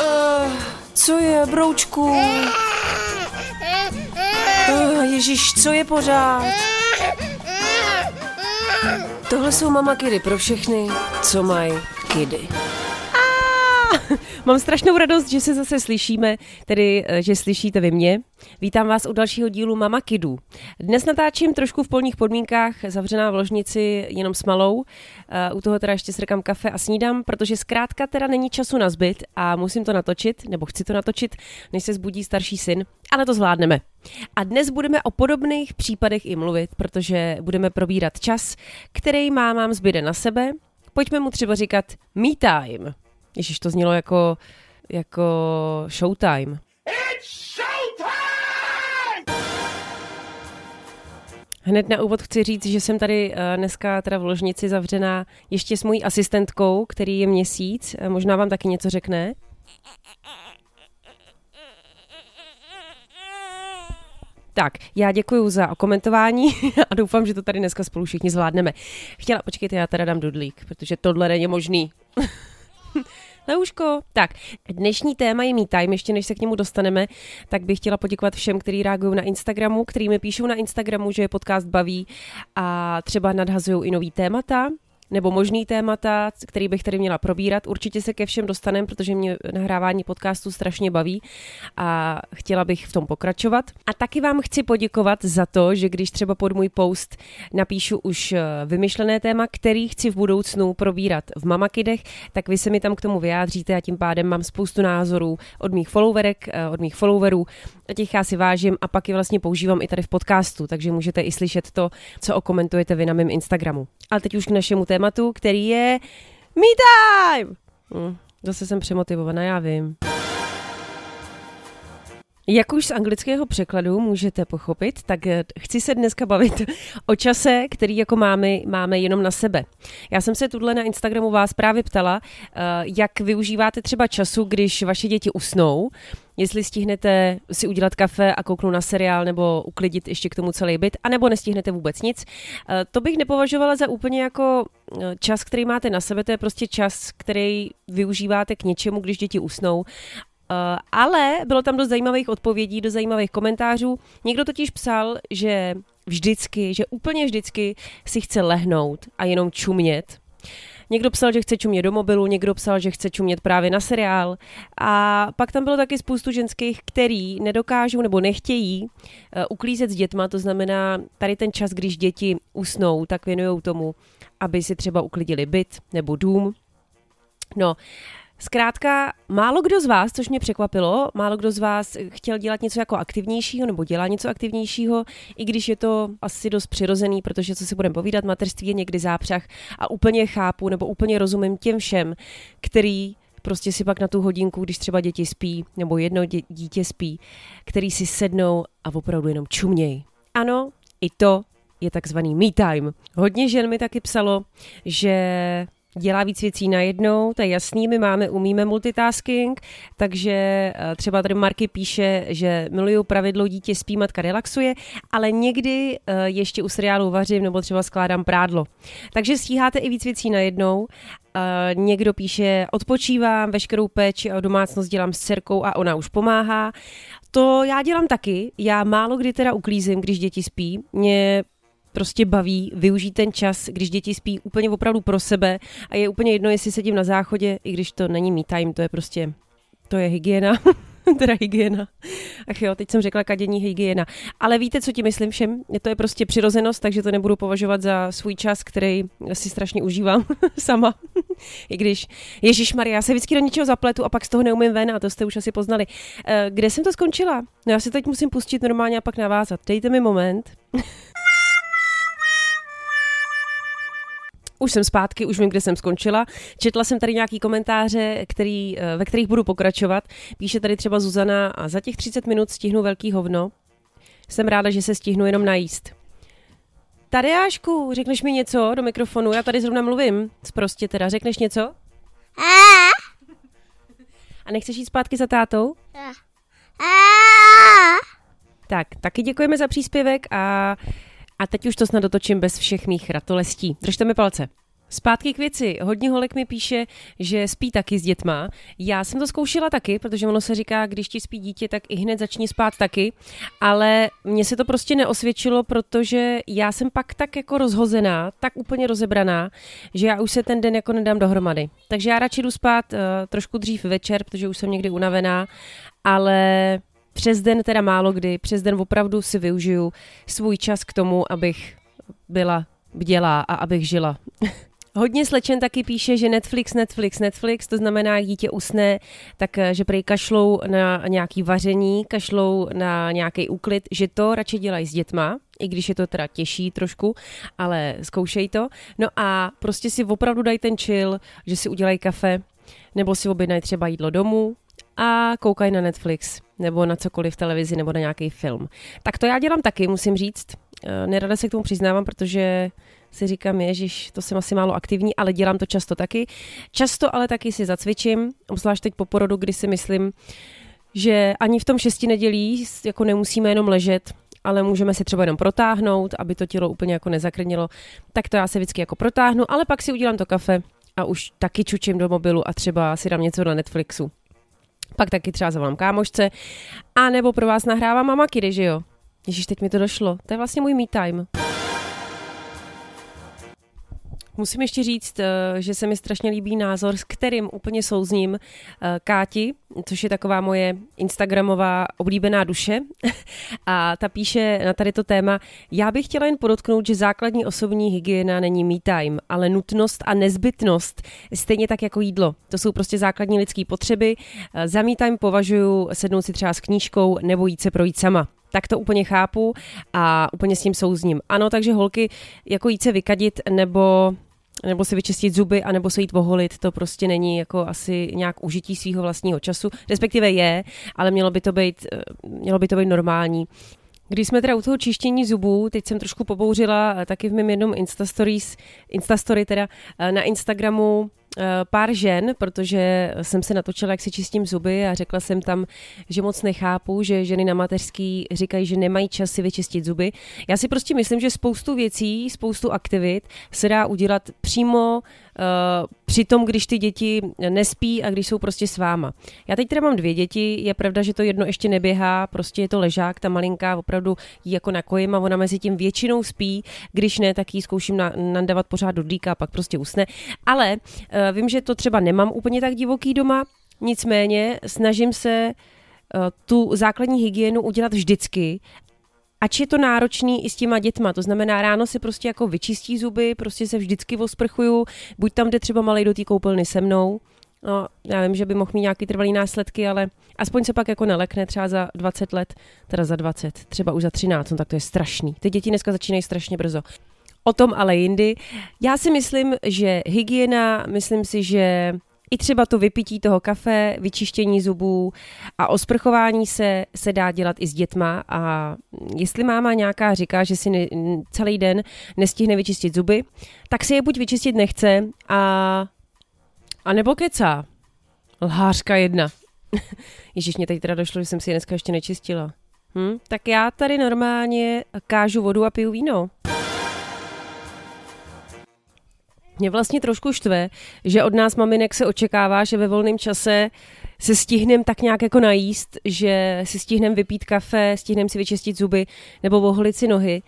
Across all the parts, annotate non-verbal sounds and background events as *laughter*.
Uh, co je, broučku? Uh, Ježíš, co je pořád? Tohle jsou mama kidy pro všechny, co mají kidy. *laughs* Mám strašnou radost, že se zase slyšíme, tedy eh, že slyšíte vy mě. Vítám vás u dalšího dílu Mama Kidu. Dnes natáčím trošku v polních podmínkách, zavřená v ložnici jenom s malou. Eh, u toho teda ještě srkám kafe a snídám, protože zkrátka teda není času na zbyt a musím to natočit, nebo chci to natočit, než se zbudí starší syn, ale to zvládneme. A dnes budeme o podobných případech i mluvit, protože budeme probírat čas, který má mám zbyde na sebe. Pojďme mu třeba říkat me time. Ježíš, to znělo jako, jako showtime. Hned na úvod chci říct, že jsem tady eh, dneska teda v ložnici zavřená ještě s mojí asistentkou, který je měsíc. Eh, Možná vám taky něco řekne. Tak, já děkuji za komentování *laughs* a doufám, že to tady dneska spolu všichni zvládneme. Chtěla, počkejte, já teda dám dudlík, protože tohle není možný. *laughs* *laughs* Leuško. Tak, dnešní téma je Me Time, ještě než se k němu dostaneme, tak bych chtěla poděkovat všem, kteří reagují na Instagramu, který mi píšou na Instagramu, že je podcast baví a třeba nadhazují i nový témata, nebo možný témata, který bych tady měla probírat. Určitě se ke všem dostaneme, protože mě nahrávání podcastu strašně baví a chtěla bych v tom pokračovat. A taky vám chci poděkovat za to, že když třeba pod můj post napíšu už eh, vymyšlené téma, který chci v budoucnu probírat v Mamakidech, tak vy se mi tam k tomu vyjádříte a tím pádem mám spoustu názorů od mých followerek, eh, od mých followerů, těch já si vážím a pak je vlastně používám i tady v podcastu, takže můžete i slyšet to, co okomentujete vy na mém Instagramu. Ale teď už k našemu tématu, který je Me Time! Hm, zase jsem přemotivovaná, já vím. Jak už z anglického překladu můžete pochopit, tak eh, chci se dneska bavit o čase, který jako máme, máme jenom na sebe. Já jsem se tuhle na Instagramu vás právě ptala, eh, jak využíváte třeba času, když vaše děti usnou, jestli stihnete si udělat kafe a kouknout na seriál nebo uklidit ještě k tomu celý byt, anebo nestihnete vůbec nic. Eh, To bych nepovažovala za úplně jako čas, který máte na sebe, to je prostě čas, který využíváte k něčemu, když děti usnou Uh, ale bylo tam dost zajímavých odpovědí, dost zajímavých komentářů. Někdo totiž psal, že vždycky, že úplně vždycky si chce lehnout a jenom čumět. Někdo psal, že chce čumět do mobilu, někdo psal, že chce čumět právě na seriál. A pak tam bylo taky spoustu ženských, který nedokážou nebo nechtějí uh, uklízet s dětma, to znamená tady ten čas, když děti usnou, tak věnují tomu, aby si třeba uklidili byt nebo dům. No, Zkrátka, málo kdo z vás, což mě překvapilo, málo kdo z vás chtěl dělat něco jako aktivnějšího nebo dělá něco aktivnějšího, i když je to asi dost přirozený, protože co si budeme povídat, mateřství je někdy zápřah a úplně chápu nebo úplně rozumím těm všem, který prostě si pak na tu hodinku, když třeba děti spí, nebo jedno dě- dítě spí, který si sednou a opravdu jenom čuměj. Ano, i to je takzvaný me time. Hodně žen mi taky psalo, že dělá víc věcí najednou, to je jasný, my máme, umíme multitasking, takže eh, třeba tady Marky píše, že miluju pravidlo dítě spí, matka relaxuje, ale někdy eh, ještě u seriálu vařím nebo třeba skládám prádlo. Takže stíháte i víc věcí najednou. Uh, někdo píše, odpočívám, veškerou péči a domácnost dělám s dcerkou a ona už pomáhá. To já dělám taky. Já málo kdy teda uklízím, když děti spí. Mě prostě baví využít ten čas, když děti spí úplně opravdu pro sebe a je úplně jedno, jestli sedím na záchodě, i když to není me time, to je prostě, to je hygiena. *laughs* teda hygiena. Ach jo, teď jsem řekla kadění hygiena. Ale víte, co ti myslím všem? To je prostě přirozenost, takže to nebudu považovat za svůj čas, který si strašně užívám *laughs* sama. I když, Ježíš Maria, já se vždycky do něčeho zapletu a pak z toho neumím ven a to jste už asi poznali. Eh, Kde jsem to skončila? No já si teď musím pustit normálně a pak navázat. Dejte mi moment. *laughs* Už jsem zpátky, už vím, kde jsem skončila. Četla jsem tady nějaký komentáře, který, eh, ve kterých budu pokračovat. Píše tady třeba Zuzana, a za těch 30 minut stihnu velký hovno. Jsem ráda, že se stihnu jenom najíst. Tadeášku, řekneš mi něco do mikrofonu? Já tady zrovna mluvím. Prostě teda, řekneš něco? A nechceš jít zpátky za tátou? Tak, taky děkujeme za příspěvek a, a teď už to snad dotočím bez všech mých ratolestí. Držte mi palce. Zpátky k věci. Hodně holek mi píše, že spí taky s dětma. Já jsem to zkoušela taky, protože ono se říká, když ti spí dítě, tak i hned začni spát taky. Ale mně se to prostě neosvědčilo, protože já jsem pak tak jako rozhozená, tak úplně rozebraná, že já už se ten den jako nedám dohromady. Takže já radši jdu spát uh, trošku dřív večer, protože už jsem někdy unavená, ale přes den teda málo kdy, přes den opravdu si využiju svůj čas k tomu, abych byla bdělá a abych žila. *laughs* Hodně slečen taky píše, že Netflix, Netflix, Netflix, to znamená, jak dítě usne, tak eh, že prej kašlou na nějaký vaření, kašlou na nějaký úklid, že to radši dělají s dětma, i když je to teda těžší trošku, ale zkoušej to. No a prostě si opravdu dají ten chill, že si udělají kafe, nebo si objednají třeba jídlo domů a koukají na Netflix, nebo na cokoliv v televizi, nebo na nějaký film. Tak to já dělám taky, musím říct. Eh, nerada se k tomu přiznávám, protože si říkám, ježiš, to jsem asi málo aktivní, ale dělám to často taky. Často ale taky si zacvičím, obzvlášť teď po porodu, kdy si myslím, že ani v tom šesti nedělí jako nemusíme jenom ležet, ale můžeme si třeba jenom protáhnout, aby to tělo úplně jako nezakrnilo. Tak to já se vždycky jako protáhnu, ale pak si udělám to kafe a už taky čučím do mobilu a třeba si dám něco na Netflixu. Pak taky třeba zavolám kámošce, a nebo pro vás nahrávám Mama Kiddy, že jo? Ježíš, teď mi to došlo. To je vlastně můj me time. Musím ještě říct, eh, že se mi strašně líbí názor, s kterým úplně souzním eh, Káti, což je taková moje Instagramová oblíbená duše. *laughs* A ta píše na tady to téma, já bych chtěla jen podotknout, že základní osobní hygiena není me time, ale nutnost a nezbytnost, stejně tak jako jídlo. To jsou prostě základní lidské potřeby. Eh, za me time považuji sednout si třeba s knížkou nebo jít se projít sama tak to úplně chápu a úplně s tím souzním. Ano, takže holky jako jít se vykadit nebo nebo si vyčistit zuby, anebo se jít voholit, to prostě není jako asi nějak užití svého vlastního času, respektive je, ale mělo by to být, eh, mělo by to být normální. Když jsme teda u toho čištění zubů, teď jsem trošku pobouřila eh, taky v mém jednom Instastories, Instastory teda eh, na Instagramu pár žen, protože jsem se natočila, jak si čistím zuby a řekla jsem tam, že moc nechápu, že ženy na mateřský říkají, že nemají čas si vyčistit zuby. Já si prostě myslím, že spoustu věcí, spoustu aktivit se dá udělat přímo uh, při tom, když ty děti nespí a když jsou prostě s váma. Já teď teda mám dvě děti, je pravda, že to jedno ještě neběhá, prostě je to ležák, ta malinká opravdu jí jako nakojím a ona mezi tím většinou spí, když ne, tak ji zkouším na, nandavat pořád do dýka a pak prostě usne. Ale uh, vím, že to třeba nemám úplně tak divoký doma, nicméně snažím se tu základní hygienu udělat vždycky ač je to náročný i s těma dětma, to znamená ráno si prostě jako vyčistí zuby, prostě se vždycky osprchuju, buď tam jde třeba malej do té koupelny se mnou, No, já vím, že by mohl mít nějaký trvalý následky, ale aspoň se pak jako nelekne třeba za 20 let, teda za 20, třeba už za 13, no tak to je strašný. Ty děti dneska začínají strašně brzo. O tom ale jindy. Já si myslím, že hygiena, myslím si, že i třeba to vypití toho kafe, vyčištění zubů a osprchování se, se dá dělat i s dětma a jestli máma nějaká říká, že si ne, celý den nestihne vyčistit zuby, tak si je buď vyčistit nechce a, a nebo kecá. Lhářka jedna. *laughs* Ježíš, mě teď teda došlo, že jsem si je dneska ještě nečistila. Hm? Tak já tady normálně kážu vodu a piju víno. Mě vlastně trošku štve, že od nás maminek se očekává, že ve volném čase se stihneme tak nějak jako najíst, že si stihneme vypít kafe, stihneme si vyčistit zuby nebo oholit si nohy.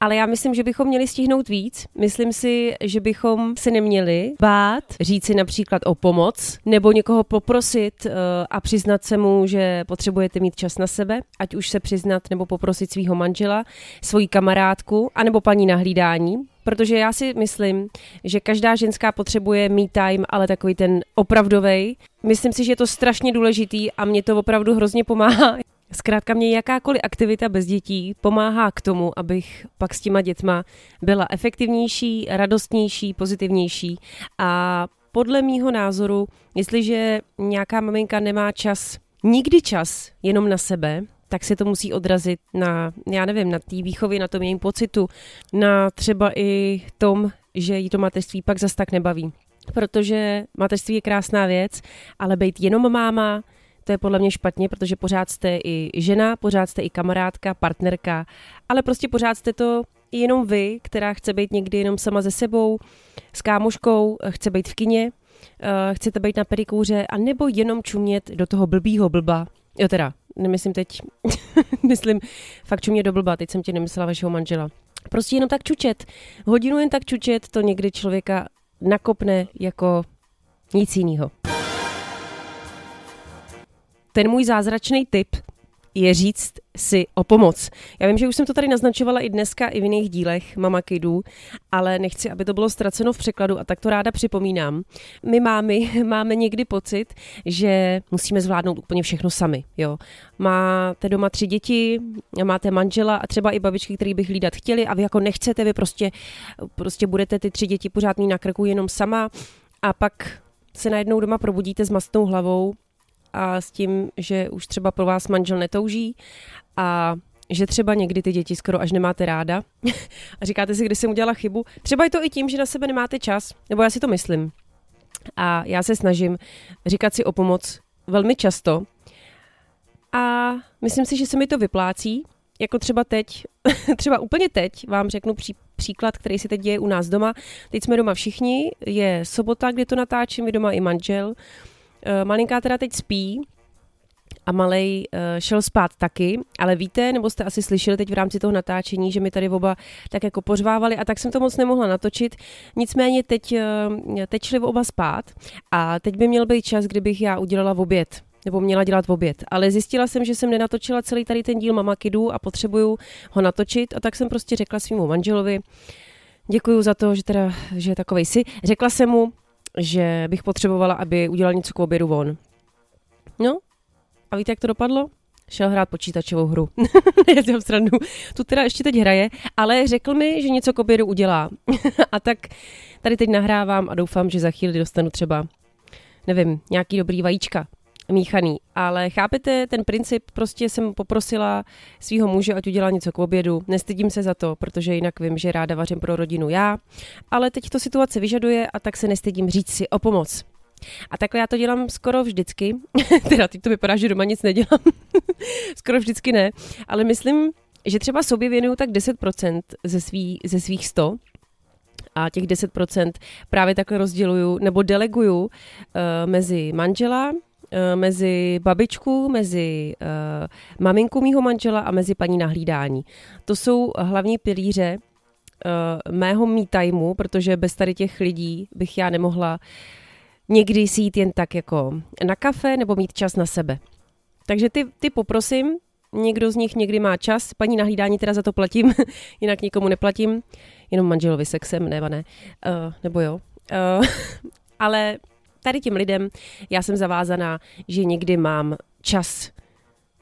Ale já myslím, že bychom měli stihnout víc. Myslím si, že bychom se neměli bát říct si například o pomoc nebo někoho poprosit uh, a přiznat se mu, že potřebujete mít čas na sebe, ať už se přiznat nebo poprosit svého manžela, svoji kamarádku, anebo paní na hlídání, protože já si myslím, že každá ženská potřebuje me time, ale takový ten opravdový. Myslím si, že je to strašně důležitý a mě to opravdu hrozně pomáhá. Zkrátka mě jakákoliv aktivita bez dětí pomáhá k tomu, abych pak s těma dětma byla efektivnější, radostnější, pozitivnější a podle mýho názoru, jestliže nějaká maminka nemá čas, nikdy čas jenom na sebe, tak se to musí odrazit na, já nevím, na té výchově, na tom jejím pocitu, na třeba i tom, že jí to mateřství pak zas tak nebaví. Protože mateřství je krásná věc, ale být jenom máma, to je podle mě špatně, protože pořád jste i žena, pořád jste i kamarádka, partnerka, ale prostě pořád jste to jenom vy, která chce být někdy jenom sama ze sebou, s kámoškou, chce být v kině, uh, chcete být na pedikůře, a nebo jenom čumět do toho blbýho blba. Jo teda, nemyslím teď, *laughs* myslím fakt čumět do blba, teď jsem tě nemyslela vašeho manžela. Prostě jenom tak čučet. Hodinu jen tak čučet, to někdy člověka nakopne jako nic jiného. Ten můj zázračný tip je říct si o pomoc. Já vím, že už jsem to tady naznačovala i dneska, i v jiných dílech Mama Kidů, ale nechci, aby to bylo ztraceno v překladu a tak to ráda připomínám. My mámy *laughs* máme někdy pocit, že musíme zvládnout úplně všechno sami. Jo. Máte doma tři děti, máte manžela a třeba i babičky, který by hlídat chtěli a vy jako nechcete, vy prostě, prostě budete ty tři děti pořád mít na krku jenom sama a pak se najednou doma probudíte s mastnou hlavou a s tím, že už třeba pro vás manžel netouží a že třeba někdy ty děti skoro až nemáte ráda *laughs* a říkáte si, kdy jsem udělala chybu. Třeba je to i tím, že na sebe nemáte čas, nebo já si to myslím. A já se snažím říkat si o pomoc velmi často a myslím si, že se mi to vyplácí, jako třeba teď, *laughs* třeba úplně teď vám řeknu pří, příklad, který se teď děje u nás doma. Teď jsme doma všichni, je sobota, kdy to natáčím, je doma i manžel. Eh, malinká teda teď spí, a malej uh, šel spát taky, ale víte, nebo jste asi slyšeli teď v rámci toho natáčení, že mi tady oba tak jako pořvávali a tak jsem to moc nemohla natočit. Nicméně teď, uh, teď šli oba spát a teď by měl být čas, kdybych já udělala v oběd nebo měla dělat v oběd. Ale zjistila jsem, že jsem nenatočila celý tady ten díl Mama Kidu a potřebuju ho natočit a tak jsem prostě řekla svýmu manželovi, děkuju za to, že teda, že je takovej si. Řekla jsem mu, že bych potřebovala, aby udělal něco k obědu von. No, a víte, jak to dopadlo? Šel hrát počítačovou hru. *laughs* Já srandu. Tu teda ještě teď hraje, ale řekl mi, že něco k obědu udělá. *laughs* a tak tady teď nahrávám a doufám, že za chvíli dostanu třeba, nevím, nějaký dobrý vajíčka míchaný. Ale chápete, ten princip, prostě jsem poprosila svého muže, ať udělá něco k obědu. Nestydím se za to, protože jinak vím, že ráda vařím pro rodinu já. Ale teď to situace vyžaduje a tak se nestydím říct si o pomoc. A takhle já to dělám skoro vždycky. *laughs* teda teď to vypadá, že doma nic nedělám. *laughs* skoro vždycky ne. Ale myslím, že třeba sobě věnuju tak 10% ze, svý, ze svých 100 a těch 10% právě takhle rozděluju nebo deleguju uh, mezi manžela, mezi babičku, mezi uh, maminku mýho manžela a mezi paní nahlídání. To jsou hlavní pilíře uh, mého me timeu, protože bez tady těch lidí bych já nemohla někdy si jít jen tak jako na kafe nebo mít čas na sebe. Takže ty, ty poprosím, někdo z nich někdy má čas, paní nahlídání teda za to platím, *laughs* jinak nikomu neplatím, jenom manželovi sexem, nebo ne, uh, nebo jo. Uh, *laughs* ale tady těm lidem já jsem zavázaná, že někdy mám čas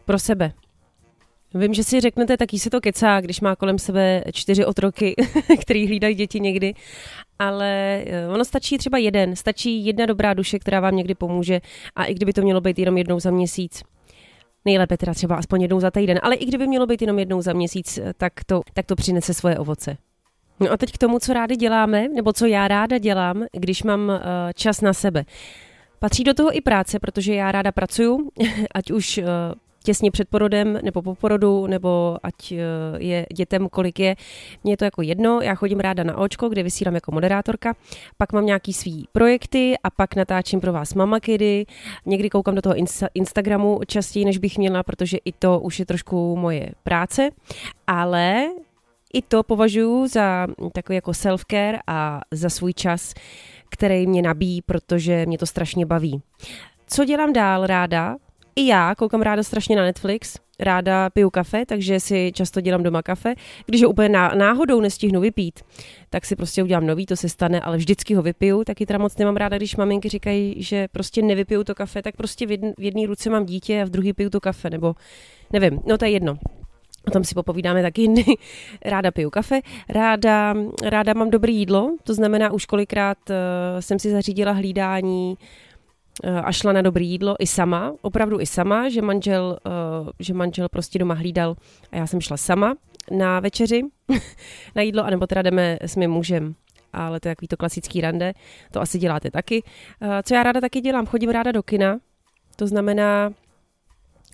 pro sebe, Vím, že si řeknete, taký se to kecá, když má kolem sebe čtyři otroky, *laughs* který hlídají děti někdy, ale eh, ono stačí třeba jeden, stačí jedna dobrá duše, která vám někdy pomůže a i kdyby to mělo být jenom jednou za měsíc, nejlépe teda třeba aspoň jednou za týden, ale i kdyby mělo být jenom jednou za měsíc, eh, tak to, tak to přinese svoje ovoce. No a teď k tomu, co rádi děláme, nebo co já ráda dělám, když mám uh, čas na sebe. Patří do toho i práce, protože já ráda pracuju, *laughs* ať už uh, těsně před porodem nebo po porodu, nebo ať eh, je dětem kolik je. Mně je to jako jedno, já chodím ráda na očko, kde vysílám jako moderátorka, pak mám nějaký svý projekty a pak natáčím pro vás Mama Kidy, někdy koukám do toho insta- Instagramu častěji, než bych měla, protože i to už je trošku moje práce, ale i to považuji za takový jako self-care a za svůj čas, který mě nabíjí, protože mě to strašně baví. Co dělám dál ráda? I já koukám ráda strašně na Netflix, ráda piju kafe, takže si často dělám doma kafe. Když ho úplně náhodou nestihnu vypít, tak si prostě udělám nový, to se stane, ale vždycky ho vypiju. Taky teda moc nemám ráda, když maminky říkají, že prostě nevypiju to kafe, tak prostě v, jedn, v jedné ruce mám dítě a v druhé piju to kafe, nebo nevím, no to je jedno. O tom si popovídáme taky. Jindy. *laughs* Ráda piju kafe, ráda, ráda mám dobré jídlo, to znamená už kolikrát uh, jsem si zařídila hlídání Eh, a šla na dobré jídlo i sama, opravdu i sama, že manžel, uh, že manžel prostě doma hlídal a já jsem šla sama na večeři *laughs* na jídlo, anebo teda jdeme s mým mužem. Ale to je takový to klasický rande, to asi děláte taky. Uh, co já ráda taky dělám, chodím ráda do kina, to znamená,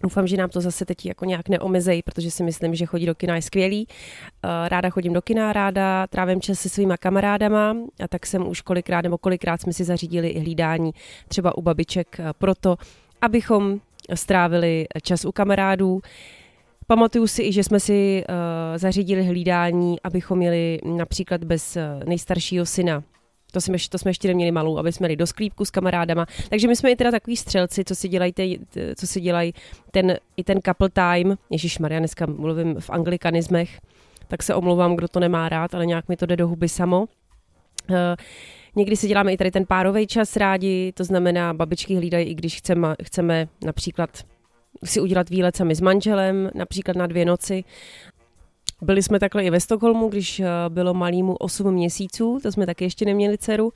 Doufám, že nám to zase teď jako nějak neomezejí, protože si myslím, že chodí do kina je skvělý. Eh, ráda chodím do kina, ráda trávím čas se svýma kamarádama a tak jsem už kolikrát nebo kolikrát jsme si zařídili i hlídání třeba u babiček eh, proto, abychom strávili čas u kamarádů. Pamatuju si i, že jsme si uh, zařídili hlídání, abychom jeli například bez nejstaršího syna to jsme, to jsme ještě neměli malou, aby jsme jeli do sklípku s kamarádama. Takže my jsme i teda takový střelci, co si dělají, te, co si dělají ten, i ten couple time. Ježíš Maria, dneska mluvím v anglikanismech, tak se omlouvám, kdo to nemá rád, ale nějak mi to jde do huby samo. Uh, Někdy si děláme i tady ten párový čas rádi, to znamená, babičky hlídají, i když chceme, chceme například si udělat výlet sami s manželem, například na dvě noci, byli jsme takhle i ve Stockholmu, když eh, bylo malýmu 8 měsíců, to jsme taky ještě neměli dceru,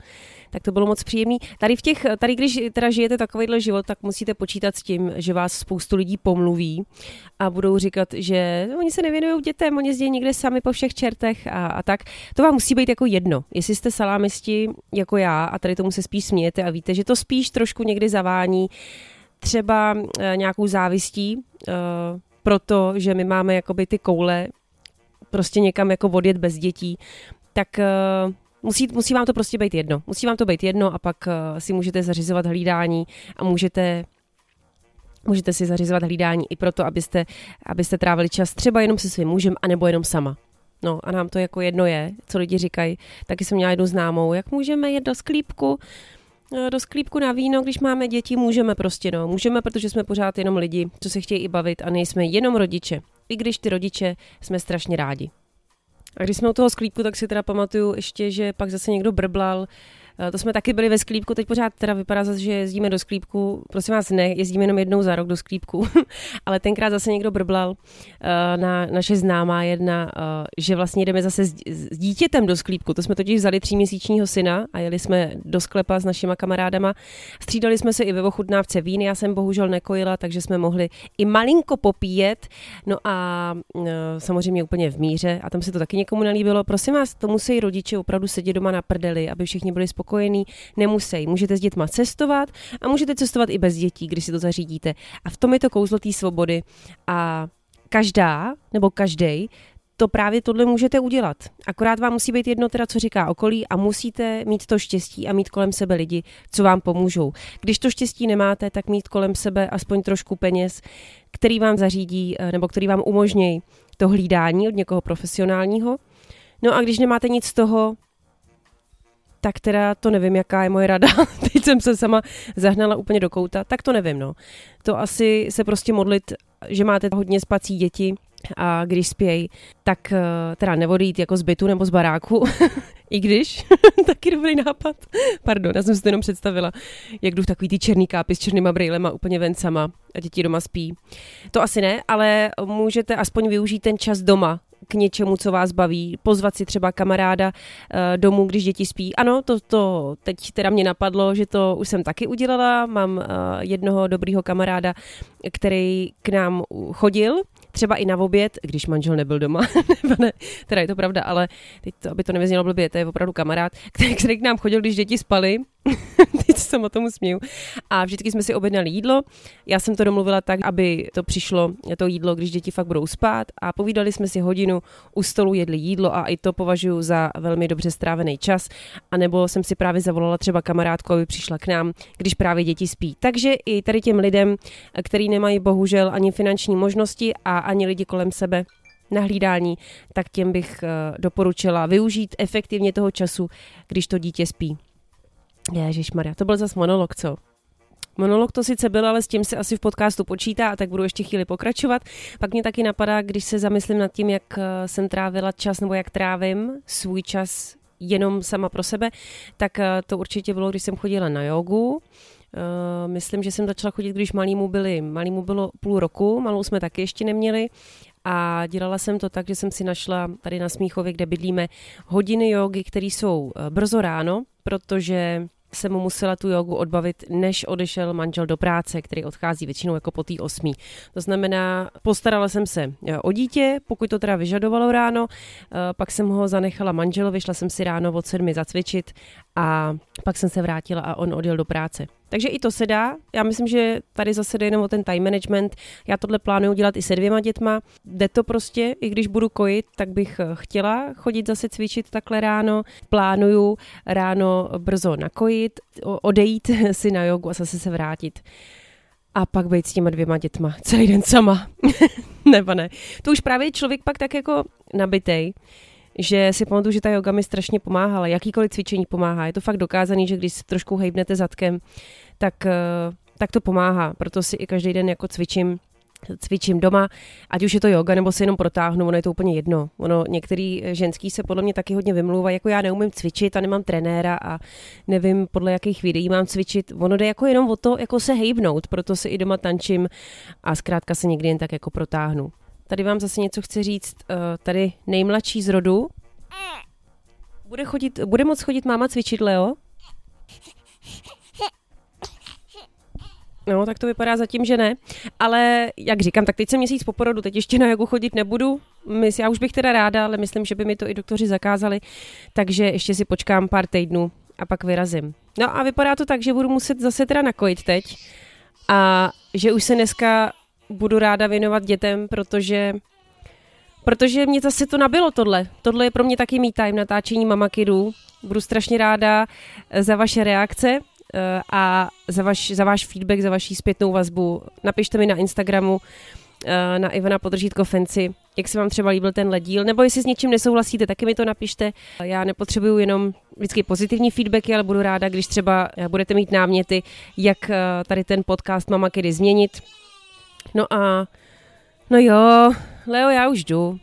tak to bylo moc příjemný. Tady, v těch, tady když teda žijete takovýhle život, tak musíte počítat s tím, že vás spoustu lidí pomluví a budou říkat, že oni se nevěnují dětem, oni jezdí někde sami po všech čertech a, a tak. To vám musí být jako jedno. Jestli jste salámisti jako já a tady tomu se spíš smějete a víte, že to spíš trošku někdy zavání třeba e, nějakou závistí, e, proto, že my máme jakoby ty koule prostě někam jako odjet bez dětí, tak uh, musí, musí vám to prostě být jedno. Musí vám to být jedno a pak uh, si můžete zařizovat hlídání a můžete můžete si zařizovat hlídání i proto, abyste, abyste trávili čas třeba jenom se svým mužem, anebo jenom sama. No a nám to jako jedno je, co lidi říkají. Taky jsem měla jednu známou, jak můžeme jet do sklípku, eh, do sklípku na víno, když máme děti, můžeme prostě, no. Můžeme, protože jsme pořád jenom lidi, co se chtějí i bavit a nejsme jenom rodiče i když ty rodiče jsme strašně rádi. A když jsme u toho sklípku, tak si teda pamatuju ještě, že pak zase někdo brblal, to jsme taky byli ve sklípku, teď pořád teda vypadá zase, že jezdíme do sklípku. Prosím vás, ne, jezdíme jenom jednou za rok do sklípku, *laughs* ale tenkrát zase někdo brblal eh, na naše známá jedna, eh, že vlastně jdeme zase s, dítětem do sklípku. To jsme totiž vzali tříměsíčního syna a jeli jsme do sklepa s našima kamarádama. Střídali jsme se i ve ochutnávce vín, já jsem bohužel nekojila, takže jsme mohli i malinko popíjet. No a samozřejmě úplně v míře a tam se to taky někomu nelíbilo. Prosím vás, to musí rodiče opravdu sedět doma na prdeli, aby všichni byli spokojení spokojený, nemusí. Můžete s dětma cestovat a můžete cestovat i bez dětí, když si to zařídíte. A v tom je to kouzlo té svobody. A každá nebo každý to právě tohle můžete udělat. Akorát vám musí být jedno teda, co říká okolí a musíte mít to štěstí a mít kolem sebe lidi, co vám pomůžou. Když to štěstí nemáte, tak mít kolem sebe aspoň trošku peněz, který vám zařídí eh, nebo který vám umožní to hlídání od někoho profesionálního. No a když nemáte nic z toho, tak teda to nevím, jaká je moje rada. *laughs* Teď jsem se sama zahnala úplně do kouta, tak to nevím, no. To asi se prostě modlit, že máte hodně spací děti a když spějí, tak eh, teda nevodít jako z bytu nebo z baráku, *laughs* i když, *laughs* taky dobrý nápad. Pardon, já jsem si to jenom představila, jak jdu v takový ty černý kápy s černýma brýlema úplně ven sama a děti doma spí. To asi ne, ale můžete aspoň využít ten čas doma, k něčemu, co vás baví, pozvat si třeba kamaráda uh, domů, když děti spí. Ano, to, to teď teda mě napadlo, že to už jsem taky udělala. Mám uh, jednoho dobrýho kamaráda, který k nám chodil, třeba i na oběd, když manžel nebyl doma, *laughs* ne, teda je to pravda, ale teď to, aby to nevyznělo blbě, to je opravdu kamarád, *laughs* který, k nám chodil, když děti spaly, *laughs* se o tomu směju, a vždycky jsme si objednali jídlo, já jsem to domluvila tak, aby to přišlo, to jídlo, když děti fakt budou spát a povídali jsme si hodinu u stolu, jedli jídlo a i to považuji za velmi dobře strávený čas, a nebo jsem si právě zavolala třeba kamarádku, aby přišla k nám, když právě děti spí. Takže i tady těm lidem, který nemají bohužel ani finanční možnosti a ani lidi kolem sebe na hlídání, tak těm bych uh, doporučila využít efektivně toho času, když to dítě spí. Ježíš Maria, to byl zase monolog, co? Monolog to sice byl, ale s tím se asi v podcastu počítá a tak budu ještě chvíli pokračovat. Pak mě taky napadá, když se zamyslím nad tím, jak eh, jsem trávila čas nebo jak trávím svůj čas jenom sama pro sebe, tak eh, to určitě bylo, když jsem chodila na jogu. Uh, myslím, že jsem začala chodit, když malýmu, byli, malýmu bylo půl roku, malou jsme taky ještě neměli a dělala jsem to tak, že jsem si našla tady na Smíchově, kde bydlíme, hodiny jogy, které jsou eh, brzo ráno, protože jsem mu musela tu jogu odbavit, než odešel manžel do práce, který odchází většinou jako po té osmí. To znamená, postarala jsem se eh, o dítě, pokud to teda vyžadovalo ráno, pak jsem ho zanechala manželovi, šla jsem si ráno od sedmi zacvičit a pak jsem se vrátila a on odjel do práce. Takže i to se dá. Já myslím, že tady zase jde jenom o ten time management. Já tohle plánuju dělat i se dvěma dětma. Jde to prostě, i když budu kojit, tak bych eh, chtěla chodit zase cvičit takhle ráno. Plánuju ráno brzo nakojit, odejít *laughs* si na jogu a zase se vrátit a pak být s těma dvěma dětma celý den sama. *laughs* Nebo ne. To už právě člověk pak tak jako nabitej, že si pamatuju, že ta yoga mi strašně pomáhala. Jakýkoliv cvičení pomáhá. Je to fakt dokázaný, že když si trošku hejbnete zadkem, tak, eh, tak to pomáhá. Proto si i každý den jako cvičím cvičím doma, ať už je to yoga, nebo se jenom protáhnu, ono je to úplně jedno. Ono, některý ženský se podle mě taky hodně vymlouvají, jako já neumím cvičit a nemám trenéra a nevím podle jakých videí mám cvičit. Ono jde jako jenom o to, jako se hejbnout, proto si i doma tančím a zkrátka se někdy jen tak jako protáhnu. Tady vám zase něco chci říct, eh, tady nejmladší z rodu. Bude, chodit, bude moc chodit máma cvičit, Leo? No, tak to vypadá zatím, že ne. Ale jak říkám, tak teď jsem měsíc po porodu, teď ještě na jogu chodit nebudu. Já už bych teda ráda, ale myslím, že by mi to i doktoři zakázali, takže ještě si počkám pár týdnů a pak vyrazím. No a vypadá to tak, že budu muset zase teda nakojit teď a že už se dneska budu ráda věnovat dětem, protože protože mě zase to nabilo tohle. Tohle je pro mě taky me time, natáčení Mama Kidů. Budu strašně ráda za vaše reakce Eh, a za, vaš, za váš feedback, za vaši zpětnou vazbu. Napište mi na Instagramu eh, na Ivana Podržítko Fenci, jak se vám třeba líbil ten díl, nebo jestli s něčím nesouhlasíte, taky mi to napište. Já nepotřebuju jenom vždycky pozitivní feedbacky, ale budu ráda, když třeba eh, budete mít náměty, jak tady ten podcast Mama kedy změnit. No a no jo, Leo, já už jdu.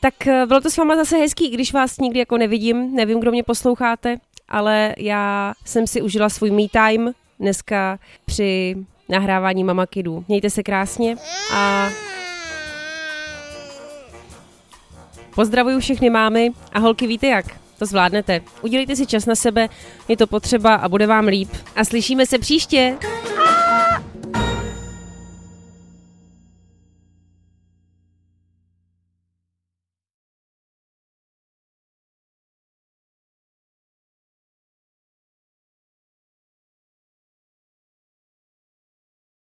Tak bylo to s váma zase hezký, když vás nikdy jako nevidím, nevím, kdo mě posloucháte, ale já jsem si užila svůj me time dneska při nahrávání Mama Kidů. Mějte se krásně a pozdravuju všechny mámy a holky víte jak. To zvládnete. Udělejte si čas na sebe, je to potřeba a bude vám líp. A slyšíme se příště.